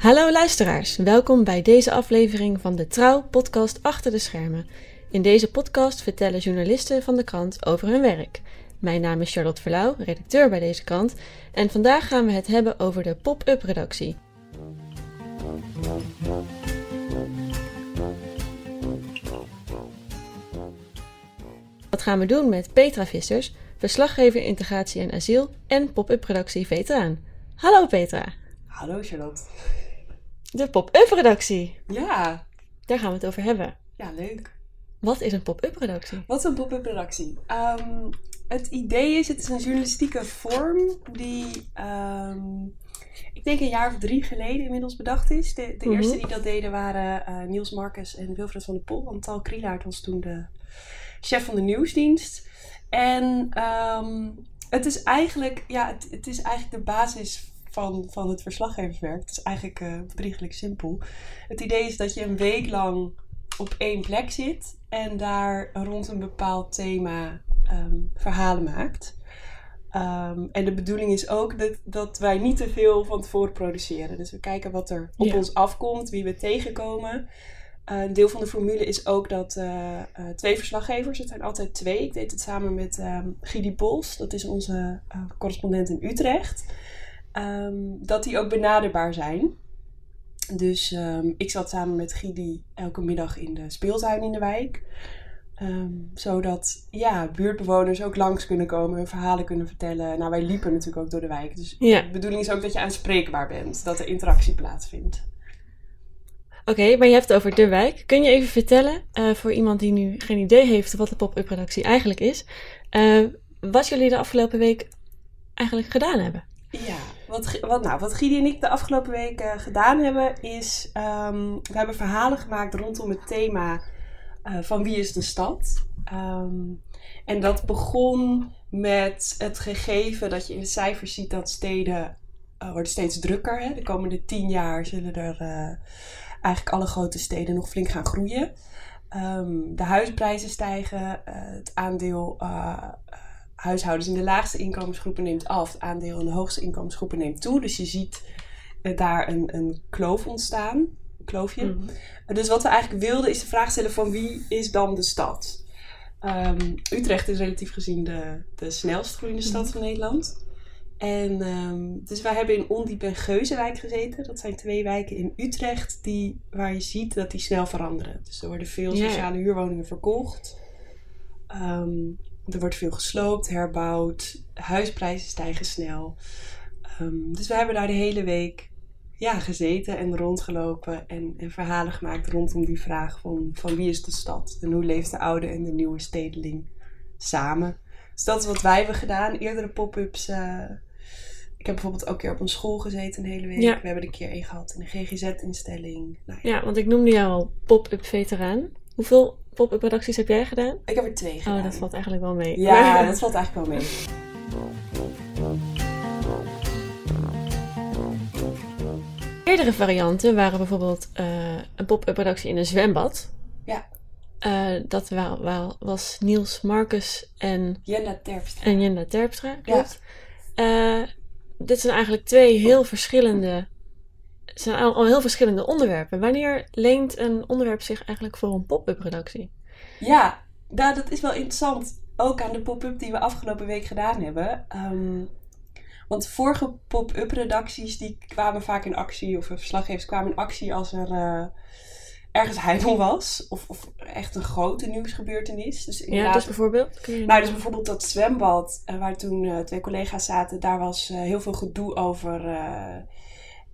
Hallo luisteraars, welkom bij deze aflevering van de Trouw podcast Achter de Schermen. In deze podcast vertellen journalisten van de krant over hun werk. Mijn naam is Charlotte Verlauw, redacteur bij deze krant, en vandaag gaan we het hebben over de pop-up redactie. Dat gaan we doen met Petra Vissers, verslaggever integratie en asiel en pop-up redactie veteraan. Hallo Petra. Hallo Charlotte. De pop-up redactie. Ja. Daar gaan we het over hebben. Ja, leuk. Wat is een pop-up redactie? Wat is een pop-up redactie? Um, het idee is, het is een journalistieke vorm die, um, ik denk een jaar of drie geleden inmiddels bedacht is. De, de mm -hmm. eerste die dat deden waren uh, Niels Marcus en Wilfred van der Pol. Want Tal Krielaert was toen de chef van de nieuwsdienst. En um, het is eigenlijk, ja, het, het, is eigenlijk de basis van, van het verslaggeverswerk. Het is eigenlijk uh, bedriegelijk simpel. Het idee is dat je een week lang op één plek zit en daar rond een bepaald thema um, verhalen maakt. Um, en de bedoeling is ook dat, dat wij niet te veel van tevoren produceren. Dus we kijken wat er op ja. ons afkomt, wie we tegenkomen. Uh, een deel van de formule is ook dat uh, uh, twee verslaggevers, het zijn altijd twee. Ik deed het samen met um, Gidi Pols, dat is onze correspondent in Utrecht. Um, dat die ook benaderbaar zijn. Dus um, ik zat samen met Gidi elke middag in de speeltuin in de wijk. Um, zodat ja, buurtbewoners ook langs kunnen komen en verhalen kunnen vertellen. Nou, wij liepen natuurlijk ook door de wijk. Dus ja. de bedoeling is ook dat je aanspreekbaar bent. Dat er interactie plaatsvindt. Oké, okay, maar je hebt het over de wijk. Kun je even vertellen, uh, voor iemand die nu geen idee heeft wat de pop-up redactie eigenlijk is, uh, wat jullie de afgelopen week eigenlijk gedaan hebben? Ja, wat, wat, nou, wat Gidi en ik de afgelopen week uh, gedaan hebben, is um, we hebben verhalen gemaakt rondom het thema uh, van wie is de stad. Um, en dat begon met het gegeven dat je in de cijfers ziet dat steden uh, worden steeds drukker. De komende tien jaar zullen er eigenlijk alle grote steden nog flink gaan groeien. Um, de huisprijzen stijgen, het aandeel huishoudens in de laagste inkomensgroepen neemt af. Het aandeel in de hoogste inkomensgroepen neemt toe. Dus je ziet uh, daar een, een kloof ontstaan. Een kloofje. Mm -hmm. uh, dus wat we eigenlijk wilden is de vraag stellen van wie is dan de stad? Um, Utrecht is relatief gezien de, de snelst groeiende stad mm -hmm. van Nederland. En um, dus wij hebben in Ondiep en Geuzenwijk gezeten. Dat zijn twee wijken in Utrecht die, waar je ziet dat die snel veranderen. Dus er worden veel sociale yeah. huurwoningen verkocht. Um, er wordt veel gesloopt, herbouwd. Huisprijzen stijgen snel. Um, dus we hebben daar de hele week ja, gezeten en rondgelopen en, en, verhalen gemaakt rondom die vraag van, van wie is de stad? En hoe leeft de oude en de nieuwe stedeling samen? Dus dat is wat wij hebben gedaan. Eerdere pop-ups. Uh, ik heb bijvoorbeeld ook een keer op een school gezeten een hele week. Ja. We hebben er een keer een gehad in een GGZ-instelling. Nou ja. ja, want ik noemde jou al pop-up veteraan. Hoeveel pop-up redacties heb jij gedaan? Ik heb er twee gedaan. Oh, dat valt eigenlijk wel mee. Ja, dat valt eigenlijk wel mee. Eerdere varianten waren bijvoorbeeld uh, een pop-up redactie in een zwembad. Ja. Uh, dat wa wa was Niels Marcus en Jenda Terpstra. En Jenda Terpstra, klopt. Ja. Uh, dit zijn eigenlijk twee heel verschillende het zijn al, al heel verschillende onderwerpen. Wanneer leent een onderwerp zich eigenlijk voor een pop-up redactie? Ja, nou, dat is wel interessant. Ook aan de pop-up die we afgelopen week gedaan hebben. Um, want vorige pop-up redacties die kwamen vaak in actie, of verslaggevers kwamen in actie als er uh, ergens heimel was. Of, of, echt een grote nieuwsgebeurtenis. Dus ja, dus bijvoorbeeld? Je nou, dus bijvoorbeeld dat zwembad, uh, waar toen uh, twee collega's zaten, daar was heel veel gedoe over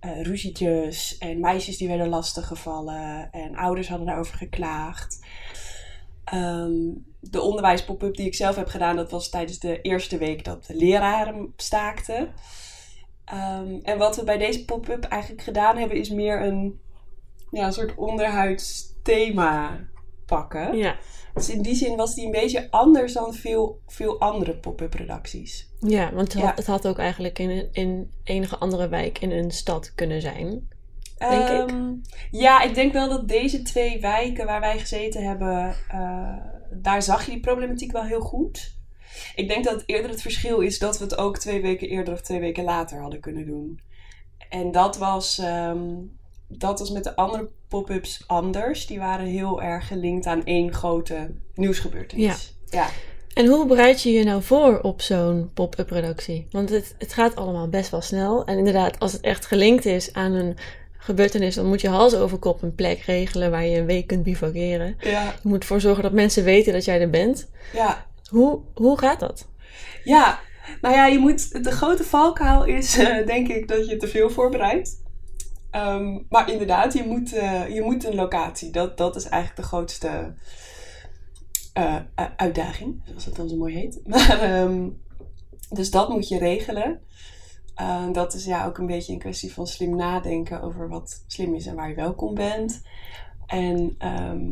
uh, ruzietjes en meisjes die werden lastiggevallen en ouders hadden daarover geklaagd. Um, de onderwijspop-up die ik zelf heb gedaan, dat was tijdens de eerste week dat de leraren staakten. Um, en wat we bij deze pop-up eigenlijk gedaan hebben, is meer een, ja, een soort onderhuids thema pakken. Ja. Dus in die zin was die een beetje anders dan veel, veel andere pop-up redacties. Ja, want het, ja. Had, het had ook eigenlijk in, in enige andere wijk in een stad kunnen zijn. Denk um, ik. Ja, ik denk wel dat deze twee wijken waar wij gezeten hebben, uh, daar zag je die problematiek wel heel goed. Ik denk dat eerder het verschil is dat we het ook twee weken eerder of twee weken later hadden kunnen doen. En dat was. Um, dat was met de andere pop-ups anders. Die waren heel erg gelinkt aan één grote nieuwsgebeurtenis. Ja. En hoe bereid je je nou voor op zo'n pop-up redactie? Want het, het gaat allemaal best wel snel. En inderdaad, als het echt gelinkt is aan een gebeurtenis, dan moet je hals over kop een plek regelen waar je een week kunt bivakeren. Ja. Je moet ervoor zorgen dat mensen weten dat jij er bent. ja. Hoe, hoe gaat dat? Ja, nou ja, je moet, de grote valkuil is eh, denk ik dat je te veel voorbereidt. Ehm, maar inderdaad, je moet, eh, je moet een locatie. Dat, dat is eigenlijk de grootste eh, uitdaging, zoals het dan zo mooi heet. Maar, ehm, dus dat moet je regelen. Eh, dat is ja ook een beetje een kwestie van slim nadenken over wat slim is en waar je welkom bent. En ehm,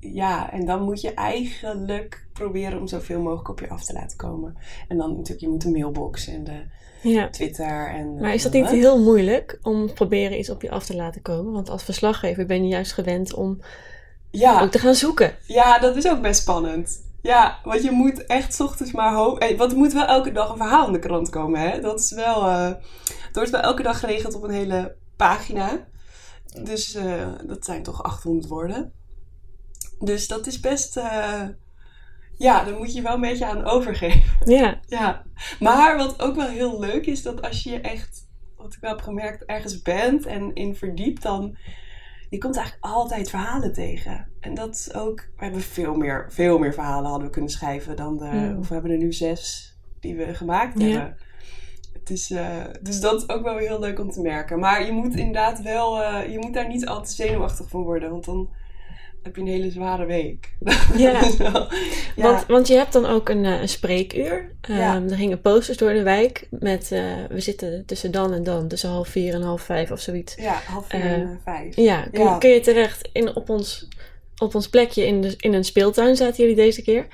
ja, en dan moet je eigenlijk proberen om zoveel mogelijk op je af te laten komen. En dan natuurlijk, je moet de mailbox en de Ja. Twitter en... Maar is dat niet heel moeilijk om proberen iets op je af te laten komen? Want als verslaggever ben je juist gewend om Ja, ook te gaan zoeken. ja, dat is ook best spannend. Ja, want je moet echt ochtends maar hoop. eh, Want er moet wel elke dag een verhaal in de krant komen, hè? Dat is wel. eh het wordt wel elke dag geregeld op een hele pagina. Dus eh, dat zijn toch 800 woorden. Dus dat is best. eh, ja, daar moet je wel een beetje aan overgeven. Ja, Ja, maar wat ook wel heel leuk is, dat als je je echt, wat ik wel heb gemerkt, ergens bent en in verdiept, dan je komt eigenlijk altijd verhalen tegen. En dat is ook, we hebben veel meer, veel meer verhalen hadden we kunnen schrijven dan de, of we hebben er nu zes die we gemaakt Ja. hebben. Het is, eh, dus dat is ook wel weer heel leuk om te merken. Maar je moet inderdaad wel, eh, je moet daar niet al te zenuwachtig van worden, want dan heb je een hele zware week. Ja. Wel- ja. Want, want je hebt dan ook een, eh, een spreekuur. Ehm, Ja. Er gingen posters door de wijk met eh, we zitten tussen dan en dan, tussen half vier en half vijf of zoiets. ja, half vier Eh, en eh, vijf. Ja, kun, Ja. kun je terecht in, op, ons, op ons plekje in, de, in een speeltuin zaten jullie deze keer.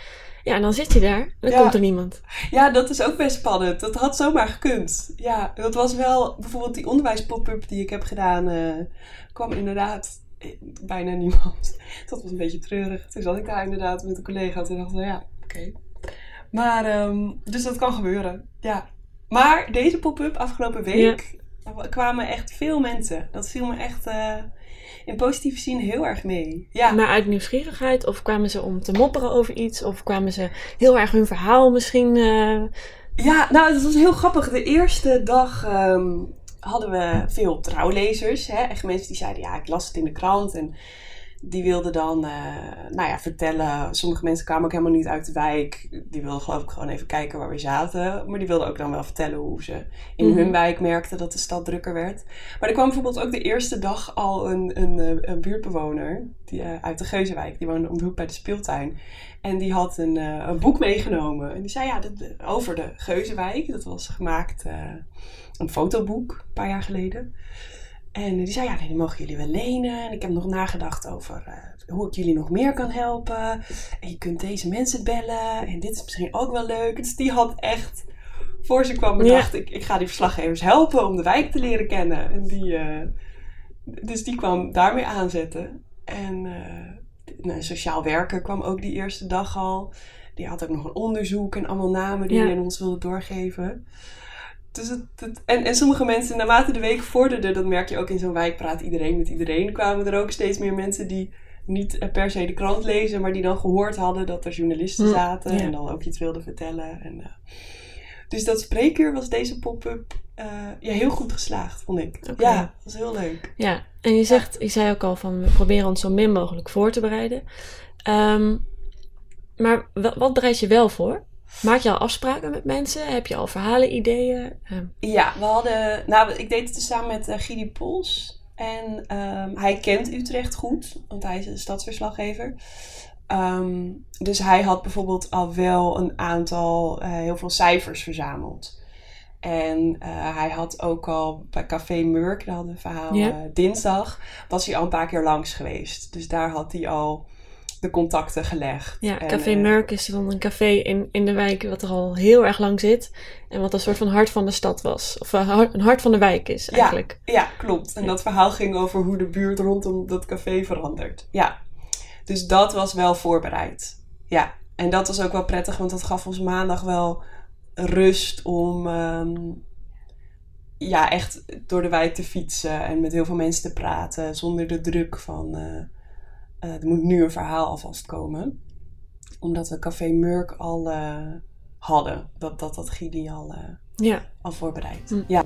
Ja, en dan zit je daar en dan Ja. komt er niemand. Ja, dat is ook best spannend. Dat had zomaar gekund. Ja, dat was wel bijvoorbeeld die onderwijspop-up die ik heb gedaan. kwam inderdaad bijna niemand. Dat was een beetje treurig. Toen zat ik daar inderdaad met een collega. Toen dacht ik, ja, oké. Maar, ehm, dus dat kan gebeuren. Ja. Maar deze pop-up afgelopen week kwamen echt veel mensen. Dat viel me echt eh, in positieve zin heel erg mee. Ja. Maar uit nieuwsgierigheid of kwamen ze om te mopperen over iets? Of kwamen ze heel erg hun verhaal misschien... eh, Ja, nou, het was heel grappig. De eerste dag ehm, hadden we veel trouwlezers. Hè? Echt mensen die zeiden, ja, ik las het in de krant. En die wilden dan, eh, nou ja, vertellen. Sommige mensen kwamen ook helemaal niet uit de wijk. Die wilden geloof ik gewoon even kijken waar we zaten. Maar die wilden ook dan wel vertellen hoe ze in Mhm. hun wijk merkten dat de stad drukker werd. Maar er kwam bijvoorbeeld ook de eerste dag al een, een, eh, een buurtbewoner die, eh, uit de Geuzenwijk. Die woonde om de hoek bij de speeltuin. En die had een, een boek meegenomen. En die zei ja, dit- over de Geuzenwijk. Dat was gemaakt, een fotoboek, een paar jaar geleden. En die zei ja, nee, die mogen jullie wel lenen. En ik heb nog nagedacht over eh, hoe ik jullie nog meer kan helpen. En je kunt deze mensen bellen. En dit is misschien ook wel leuk. Dus die had echt, voor ze kwam, Ja. bedacht ik, ik ga die verslaggevers helpen om de wijk te leren kennen. En die, eh, dus die kwam daarmee aanzetten. En een sociaal werker kwam ook die eerste dag al. Die had ook nog een onderzoek en allemaal namen die Ja. hij aan ons wilde doorgeven. Dus het, het- en, en sommige mensen, naarmate de week vorderde, dat merk je ook in zo'n wijk, praat iedereen met iedereen. kwamen er ook steeds meer mensen die niet eh, per se de krant lezen, maar die dan gehoord hadden dat er journalisten Hm, zaten ja. en dan ook iets wilden vertellen. En, eh, dus dat spreekuur was deze pop-up eh, ja, heel goed geslaagd, vond ik. Ja, dat was heel leuk. Ja, en je zegt, je zei ook al van we proberen ons zo min mogelijk voor te bereiden. Ehm, maar wa- wat bereid je wel voor? Maak je al afspraken met mensen? Heb je al verhalen, ideeën? Ehm, Ja, we hadden. Nou, ik deed het dus samen met eh Gidi Pols. En ehm, hij kent Utrecht goed, want hij is een stadsverslaggever. Ehm, dus hij had bijvoorbeeld al wel een aantal, eh, heel veel cijfers verzameld. En eh, hij had ook al bij Café Murk, daar hadden we een verhaal dinsdag, was hij al een paar keer langs geweest. Dus daar had hij al de contacten gelegd. ja, En, Café eh, Murk is dan een café in, in de wijk wat er al heel erg lang zit. En wat een soort van hart van de stad was. Of eh, een hart van de wijk is Ja. eigenlijk. Ja, klopt. En dat verhaal ging over hoe de buurt rondom dat café verandert. Ja. Dus dat was wel voorbereid. Ja. En dat was ook wel prettig, want dat gaf ons maandag wel rust om. ehm, ja, echt door de wijk te fietsen en met heel veel mensen te praten. Zonder de druk van eh, eh, er moet nu een verhaal alvast komen. Omdat we Café Murk al eh, hadden. Dat dat, dat Gili al, eh, Ja. al voorbereid. Hm. Ja.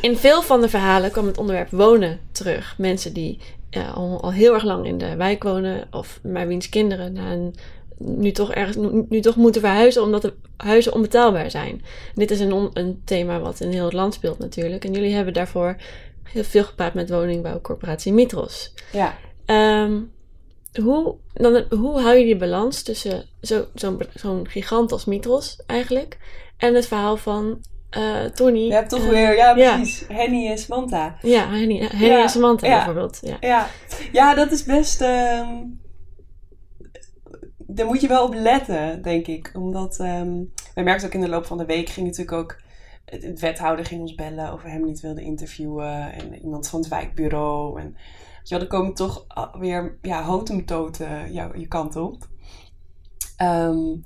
In veel van de verhalen kwam het onderwerp wonen terug. Mensen die ja, al, al heel erg lang in de wijk wonen, of maar wiens kinderen na een, nu, toch ergens, nu, toch moeten verhuizen omdat de huizen onbetaalbaar zijn. Dit is een, on- een thema wat in heel het land speelt natuurlijk. En jullie hebben daarvoor heel veel gepraat met woningbouwcorporatie Mitros. ja. Ehm, hoe, dan, hoe hou je die balans tussen zo- zo'n zo'n gigant als Mitros eigenlijk en het verhaal van eh Tony? Je hebt toch weer, ja ja. precies, Henny en Samantha. Ja, Henny, Henny Ja, en Samantha ja. bijvoorbeeld. Ja. Ja, ja dat is best. ehm, daar moet je wel op letten, denk ik. Omdat ehm wij merkten ook in de loop van de week ging natuurlijk ook. Het, het wethouder ging ons bellen of we hem niet wilden interviewen. En iemand van het wijkbureau. En wel, er komen toch weer ja, hotemtoten jou, je kant op. Ehm,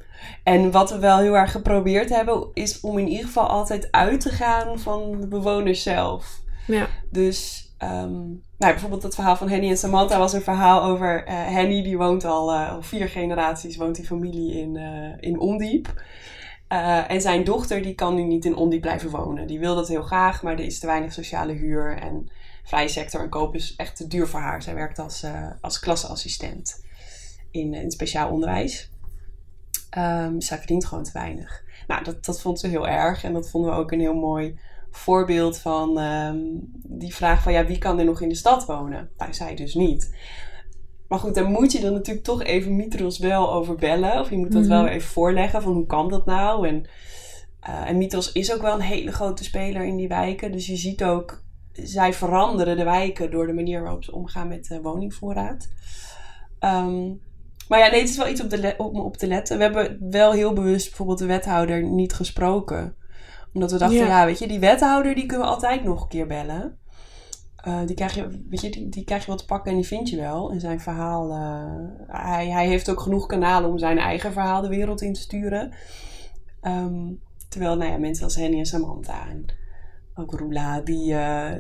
en wat we wel heel erg geprobeerd hebben, is om in ieder geval altijd uit te gaan van de bewoners zelf. Ja. Dus ehm, nou, bijvoorbeeld het verhaal van Henny en Samantha was een verhaal over eh, Henny, die woont al, eh, al vier generaties, woont die familie in, eh, in Ondiep. En zijn dochter die kan nu niet in Ondiep blijven wonen. Die wil dat heel graag, maar er is te weinig sociale huur. En vrije sector en koop is echt te duur voor haar. Zij werkt als, als klasseassistent in, in speciaal onderwijs. Ehm, zij verdient gewoon te weinig. Nou, dat, dat vond ze heel erg. En dat vonden we ook een heel mooi voorbeeld van ehm, die vraag van ja, wie kan er nog in de stad wonen? Nou, zij dus niet. Maar goed, dan moet je dan natuurlijk toch even Mitros wel over bellen. Of je moet dat Mhm. wel even voorleggen van hoe kan dat nou? En, eh, en Mitros is ook wel een hele grote speler in die wijken. Dus je ziet ook, zij veranderen de wijken door de manier waarop ze omgaan met de woningvoorraad. Ehm, maar ja, nee, het is wel iets op, de om op te letten. We hebben wel heel bewust bijvoorbeeld de wethouder niet gesproken. Omdat we dachten, Ja. ja, weet je, die wethouder die kunnen we altijd nog een keer bellen. Eh, die, krijg je, weet je, die, die krijg je wat te pakken en die vind je wel. En zijn verhaal, eh, hij, hij heeft ook genoeg kanalen om zijn eigen verhaal de wereld in te sturen. Ehm, terwijl, nou ja, mensen als Henny en Samantha en ook Roela, die, eh,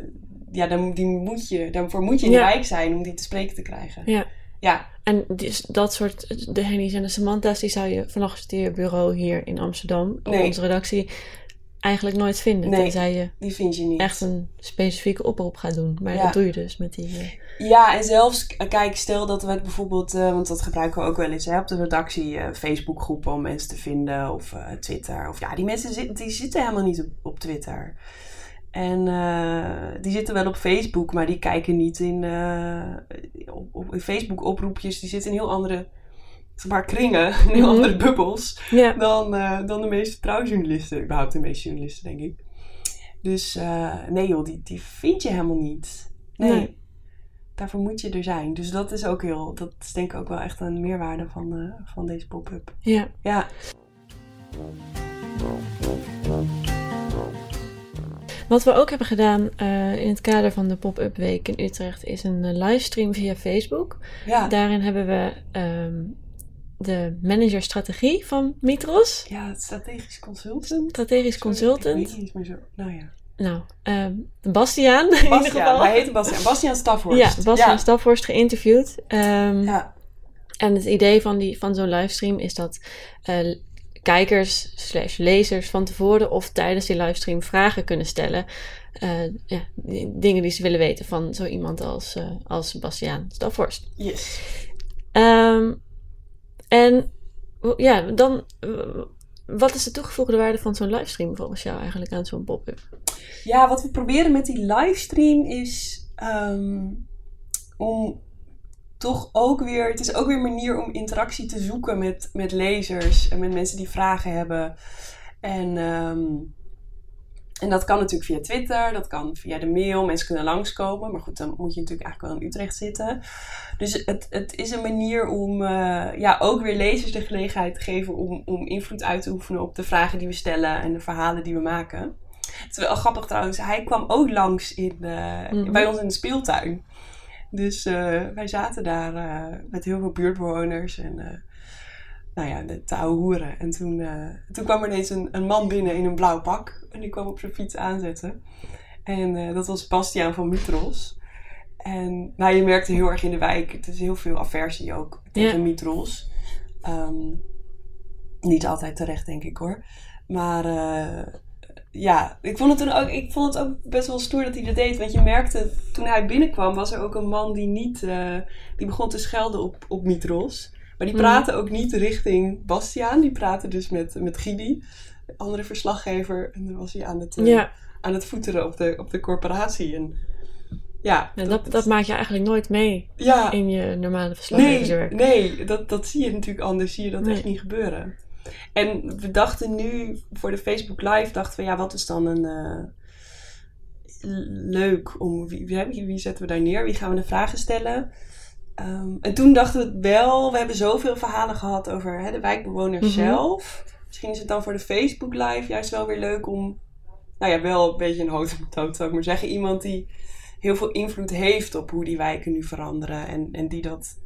ja, dan, die moet je, daarvoor moet je in Ja. wijk zijn om die te spreken te krijgen. Ja. Ja, En dus dat soort, de Henny's en de Samantha's, die zou je vanaf het bureau hier in Amsterdam, op Nee. onze redactie, eigenlijk nooit vinden. Nee. Tenzij je die vind je niet. echt een specifieke oproep gaat doen. Maar Ja. dat doe je dus met die... eh, Ja, en zelfs, k- kijk, stel dat we het bijvoorbeeld, eh, want dat gebruiken we ook wel eens hè, op de redactie, eh, Facebookgroepen om mensen te vinden of eh, Twitter. Of ja, die mensen zit, die zitten helemaal niet op, op Twitter. En eh, die zitten wel op Facebook, maar die kijken niet in, eh, op, op in Facebook oproepjes. Die zitten in heel andere, maar, kringen, in heel Mhm. andere bubbels dan, eh, dan de meeste trouwjournalisten. Überhaupt de meeste journalisten, denk ik. Dus eh, nee joh, die, die vind je helemaal niet. Nee. Nee. Daarvoor moet je er zijn. Dus dat is ook heel, dat is denk ik ook wel echt een meerwaarde van, eh, van deze pop-up. ja. Ja, Wat we ook hebben gedaan in het kader van de Pop-Up Week in Utrecht is een livestream via Facebook. ja. Daarin hebben we ehm, de manager strategie van Mitros, ja het strategisch consultant. strategisch Ik consultant. weet niet meer zo. Nou ja. Nou, ehm, Bastiaan in ieder Bastiaan, geval. hij heet Bastiaan. Bastiaan Staphorst. Ja, Bastiaan ja. Geïnterviewd. Ehm, Ja. En het idee van, die, van zo'n livestream is dat eh, kijkers slash lezers van tevoren of tijdens die livestream vragen kunnen stellen. Eh, ja, die- dingen die ze willen weten van zo iemand als, eh als Bastiaan Staphorst. Yes. Ehm, en ja, dan, wat is de toegevoegde waarde van zo'n livestream volgens jou eigenlijk aan zo'n pop-up? Ja, wat we proberen met die livestream is ehm, om toch ook weer, het is ook weer een manier om interactie te zoeken met, met lezers en met mensen die vragen hebben. En, ehm, en dat kan natuurlijk via Twitter, dat kan via de mail, mensen kunnen langskomen. Maar goed, dan moet je natuurlijk eigenlijk wel in Utrecht zitten. Dus het, het is een manier om eh, ja, ook weer lezers de gelegenheid te geven om, om invloed uit te oefenen op de vragen die we stellen en de verhalen die we maken. Het is wel grappig trouwens, hij kwam ook langs in, eh, Mhm. bij ons in de speeltuin. Dus eh, wij zaten daar met heel veel buurtbewoners en, nou ja, de, te ouwe hoeren. En toen, eh, toen kwam er ineens een, een man binnen in een blauw pak. En die kwam op zijn fiets aanzetten. En eh, dat was Bastiaan van Mitros. En nou, je merkte heel erg in de wijk, het is heel veel aversie ook tegen Ja. Mitros. Ehm, niet altijd terecht, denk ik hoor. Maar eh, ja, ik vond, het toen ook, ik vond het ook best wel stoer dat hij dat deed. Want je merkte, toen hij binnenkwam, was er ook een man die niet... die begon te schelden op, op Mitros. Maar die Mhm. praatte ook niet richting Bastiaan. Die praatte dus met, met Gidi, de andere verslaggever. En dan was hij aan het, eh, Ja, aan het voeteren op de, op de corporatie. En ja, dat, dat maak je eigenlijk nooit mee ja, in je normale nee, verslaggeverswerk. nee dat, dat zie je natuurlijk anders. Zie je dat Nee. echt niet gebeuren. En we dachten nu voor de Facebook Live, dachten we, ja, wat is dan een eh, leuk om wie, wie, wie zetten we daar neer? Wie gaan we de vragen stellen? Ehm, en toen dachten we wel, we hebben zoveel verhalen gehad over hè, de wijkbewoners Mhm. zelf. Misschien is het dan voor de Facebook Live juist wel weer leuk om, nou ja, wel een beetje een hoofdmethode zou ik maar zeggen. Iemand die heel veel invloed heeft op hoe die wijken nu veranderen. En, en die dat,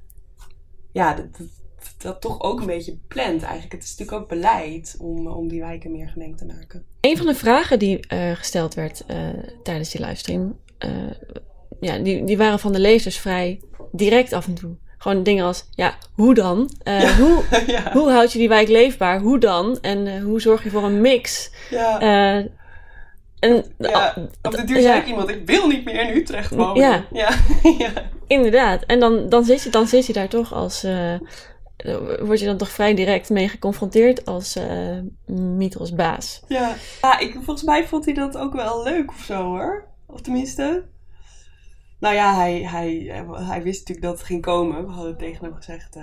ja, dat, dat, dat toch ook een beetje plant eigenlijk. Het is natuurlijk ook beleid om, om die wijken meer gemengd te maken. Een van de vragen die eh, gesteld werd eh, tijdens die livestream, eh, ja, die, die waren van de lezers vrij direct af en toe. Gewoon dingen als, ja, hoe dan? Eh, hoe, ja, hoe houd je die wijk leefbaar? Hoe dan? En eh, hoe zorg je voor een mix? ja. Eh, en ja. ah, Op de duur zei ik iemand, ik wil niet meer in Utrecht wonen. Ja. inderdaad. En dan, dan, zit je, dan zit je daar toch als... word je dan toch vrij direct mee geconfronteerd als Mitros baas. Ja, ja ik, volgens mij vond hij dat ook wel leuk of zo hoor. Of tenminste. Nou ja, hij, hij, hij wist natuurlijk dat het ging komen. We hadden tegen hem gezegd. eh,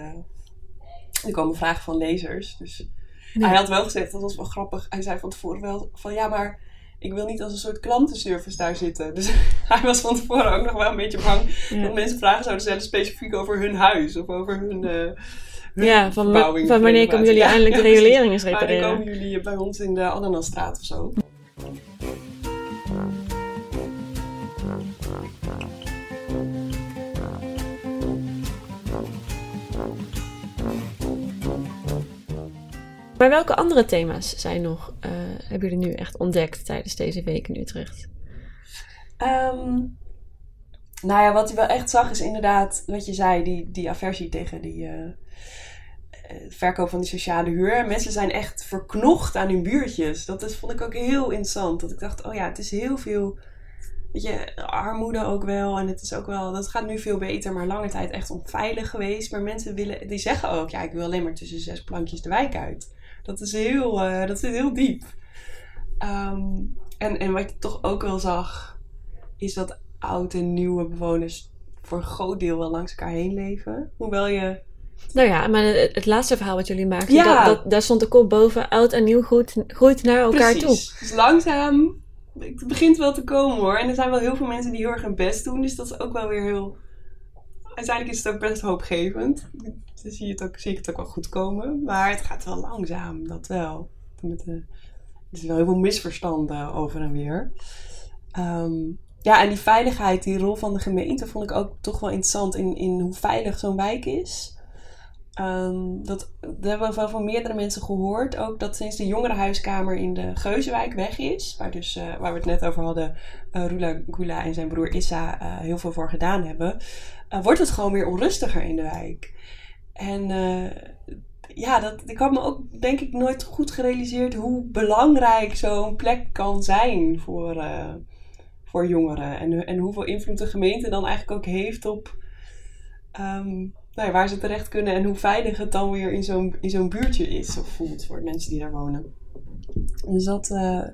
er komen vragen van lezers. Dus Ja. hij had wel gezegd, dat was wel grappig. Hij zei van tevoren wel van ja, maar ik wil niet als een soort klantenservice daar zitten. Dus hij was van tevoren ook nog wel een beetje bang Ja. dat mensen vragen zouden stellen specifiek over hun huis of over hun. hun Ja, van, van wanneer komen jullie. Ja, eindelijk de riolering eens Wanneer repareren? komen jullie bij ons in de Ananasstraat of zo? Maar welke andere thema's zijn nog, eh, hebben jullie nu echt ontdekt tijdens deze week in Utrecht? Ehm, nou ja, wat hij wel echt zag is inderdaad, wat je zei, die, die aversie tegen die eh, eh, verkoop van die sociale huur. Mensen zijn echt verknocht aan hun buurtjes. Dat is, vond ik ook heel interessant. Dat ik dacht, oh ja, het is heel veel, weet je, armoede ook wel. En het is ook wel, dat gaat nu veel beter, maar lange tijd echt onveilig geweest. Maar mensen willen, die zeggen ook, ja, ik wil alleen maar tussen zes plankjes de wijk uit. Dat is heel, eh, dat zit heel diep. Ehm, en, en wat je toch ook wel zag, is dat oud en nieuwe bewoners voor een groot deel wel langs elkaar heen leven. Hoewel je. Nou ja, maar het, het laatste verhaal wat jullie maakten, Ja. dat, dat, daar stond de kop boven, oud en nieuw groeit, groeit naar elkaar toe. Precies. Dus langzaam. Het begint wel te komen hoor. En er zijn wel heel veel mensen die heel erg hun best doen. Dus dat is ook wel weer heel. Uiteindelijk is het ook best hoopgevend. Dus zie, het ook, zie ik het ook wel goed komen. Maar het gaat wel langzaam, dat wel. Met, er is wel heel veel misverstanden over en weer. Ehm, ja, en die veiligheid, die rol van de gemeente, vond ik ook toch wel interessant in, in hoe veilig zo'n wijk is. Ehm, dat, hebben we van meerdere mensen gehoord. Ook dat sinds de jongerenhuiskamer in de Geuzenwijk weg is, waar, dus, eh, waar we het net over hadden, eh Rula Gula en zijn broer Issa eh, heel veel voor gedaan hebben, wordt het gewoon weer onrustiger in de wijk. En eh, ja, dat, ik had me ook denk ik nooit goed gerealiseerd hoe belangrijk zo'n plek kan zijn voor, eh, voor jongeren. En, en hoeveel invloed de gemeente dan eigenlijk ook heeft op ehm, nou ja, waar ze terecht kunnen en hoe veilig het dan weer in zo'n, in zo'n buurtje is of voelt voor mensen die daar wonen. Dus dat, eh,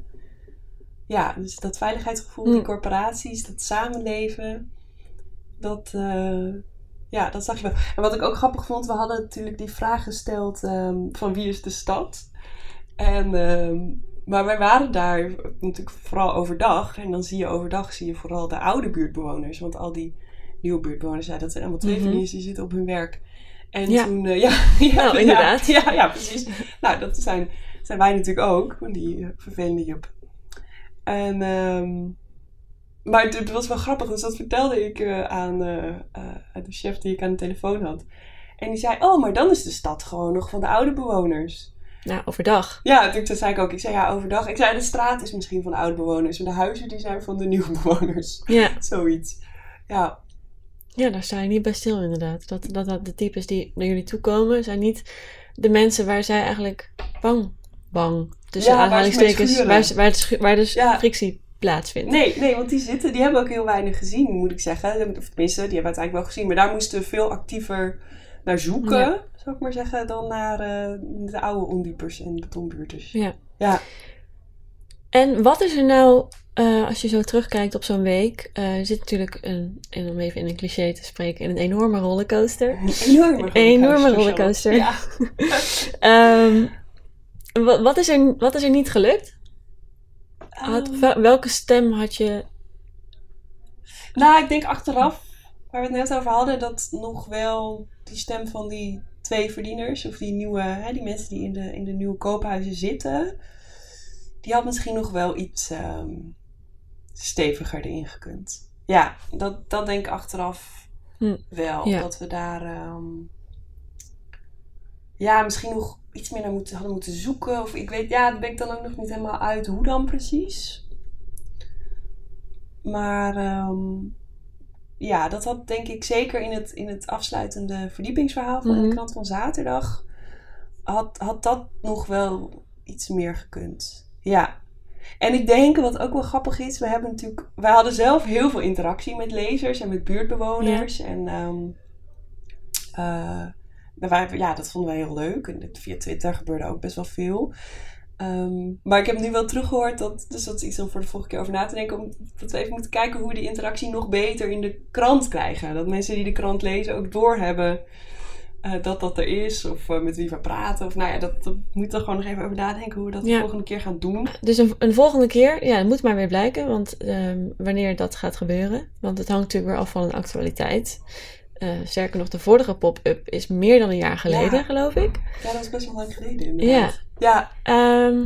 ja, dus dat veiligheidsgevoel, die Mm. corporaties, dat samenleven, dat, ja, dat zag je wel. En wat ik ook grappig vond, we hadden natuurlijk die vraag gesteld ehm, van wie is de stad? En, ehm, maar wij waren daar natuurlijk vooral overdag. En dan zie je overdag zie je vooral de oude buurtbewoners. Want al die nieuwe buurtbewoners, ja, dat zijn allemaal Mhm. tweeveniers, die zitten op hun werk. En Ja. toen, eh, ja, ja, Nou, ja, inderdaad. Ja, ja, precies. nou, dat zijn, zijn wij natuurlijk ook, die vervelende Jup. En, ehm, maar het, het was wel grappig, dus dat vertelde ik eh, aan eh, eh, de chef die ik aan de telefoon had. En die zei, oh, maar dan is de stad gewoon nog van de oude bewoners. Nou, overdag. Ja, toen toen zei ik ook. Ik zei ja, overdag. Ik zei de straat is misschien van de oude bewoners. Maar de huizen die zijn van de nieuwe bewoners. Ja. Zoiets. Ja, ja, daar sta je niet bij stil inderdaad. Dat, dat, dat de types die naar jullie toe komen, zijn niet de mensen waar zij eigenlijk bang, bang, tussen Ja, waar aanhalingstekens, waar, waar, de schu- waar dus Ja. frictie plaatsvindt. nee, nee, want die zitten, die hebben ook heel weinig gezien, moet ik zeggen. Of tenminste, die hebben uiteindelijk wel gezien. Maar daar moesten we veel actiever naar zoeken, Ja. zou ik maar zeggen, dan naar eh, de oude ondiepers en betonbuurters. Ja. Ja. En wat is er nou, eh, als je zo terugkijkt op zo'n week, er zit natuurlijk, een, en om even in een cliché te spreken, een enorme rollercoaster. Een enorme Een enorme rollercoaster. rollercoaster. Ja. Ehm, wat, wat, is er, wat is er niet gelukt? Ehm, wel- welke stem had je? Nou, ik denk achteraf, waar we het net over hadden, dat nog wel die stem van die twee verdieners, of die nieuwe, hè, die mensen die in de, in de nieuwe koophuizen zitten, die had misschien nog wel iets ehm, steviger erin gekund. Ja, dat, dat denk ik achteraf Hm, wel. ja. Dat we daar ehm, ja, misschien nog iets meer naar moeten, hadden moeten zoeken. Of ik weet, ja, daar ben ik dan ook nog niet helemaal uit hoe dan precies. Maar ehm, ja, dat had denk ik zeker in het, in het afsluitende verdiepingsverhaal van Mhm. de krant van zaterdag. Had, had dat nog wel iets meer gekund. Ja. En ik denk, wat ook wel grappig is, we hebben natuurlijk, wij hadden zelf heel veel interactie met lezers en met buurtbewoners. En eh, wij, ja, dat vonden wij heel leuk. En via Twitter gebeurde ook best wel veel. Ehm, maar ik heb nu wel teruggehoord, dat, dus dat is iets om voor de volgende keer over na te denken. Om, dat we even moeten kijken hoe we die interactie nog beter in de krant krijgen. Dat mensen die de krant lezen ook doorhebben eh dat dat er is. Of eh, met wie we praten. Of nou ja, dat, dat moeten we gewoon nog even over nadenken hoe we dat de Ja. volgende keer gaan doen. Dus een, een volgende keer, ja, het moet maar weer blijken, want ehm, wanneer dat gaat gebeuren. Want het hangt natuurlijk weer af van de actualiteit. Eh, sterker nog, de vorige pop-up is meer dan een jaar geleden, Ja. geloof ik. Ja, dat is best wel lang geleden inderdaad. Ja, Ehm,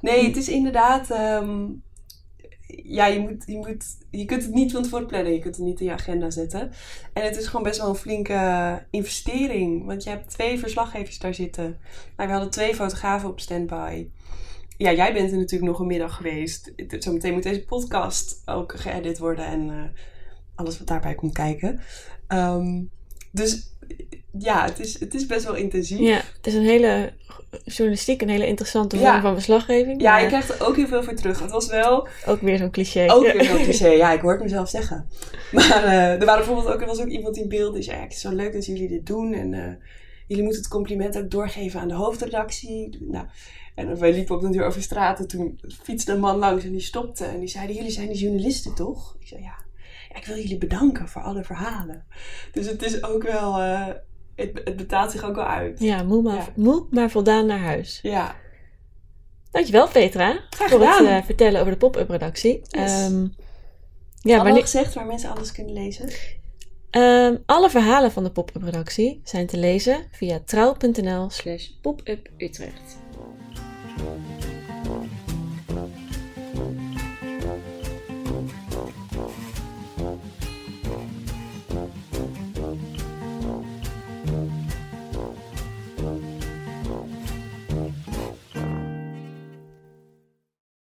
Nee, het is inderdaad. ehm, ja, je, moet, je, moet, je kunt het niet van tevoren plannen. Je kunt het niet in je agenda zetten. En het is gewoon best wel een flinke investering. Want je hebt twee verslaggevers daar zitten. Nou, we hadden twee fotografen op standby. Ja, jij bent er natuurlijk nog een middag geweest. Zometeen moet deze podcast ook geëdit worden. En eh, alles wat daarbij komt kijken. Ehm, dus ja, het is, het is best wel intensief. ja, het is een hele journalistiek, een hele interessante vorm Ja. van verslaggeving. Ja, je krijgt er ook heel veel voor terug. Het was wel ook weer zo'n cliché. Ook Ja. weer zo'n cliché. Ja, ik hoor het mezelf zeggen. Maar eh, er waren bijvoorbeeld ook, er was ook iemand in beeld die zei... Het is zo leuk dat jullie dit doen. En eh, jullie moeten het compliment ook doorgeven aan de hoofdredactie. Nou, en wij liepen op een deur over straat. En toen fietste een man langs en die stopte. En die zei, jullie zijn die journalisten toch? Ik zei, ja. Ja ik wil jullie bedanken voor alle verhalen. Dus het is ook wel... eh, het, het betaalt zich ook wel uit. Ja, moe maar, Ja. moe maar voldaan naar huis. Ja. Dankjewel Petra Graag voor het eh, vertellen over de pop-up redactie. Yes. Ehm, ja, Allemaal wanneer, gezegd waar mensen alles kunnen lezen. Ehm, alle verhalen van de pop-up redactie zijn te lezen via trouw.nl slash pop-up Utrecht.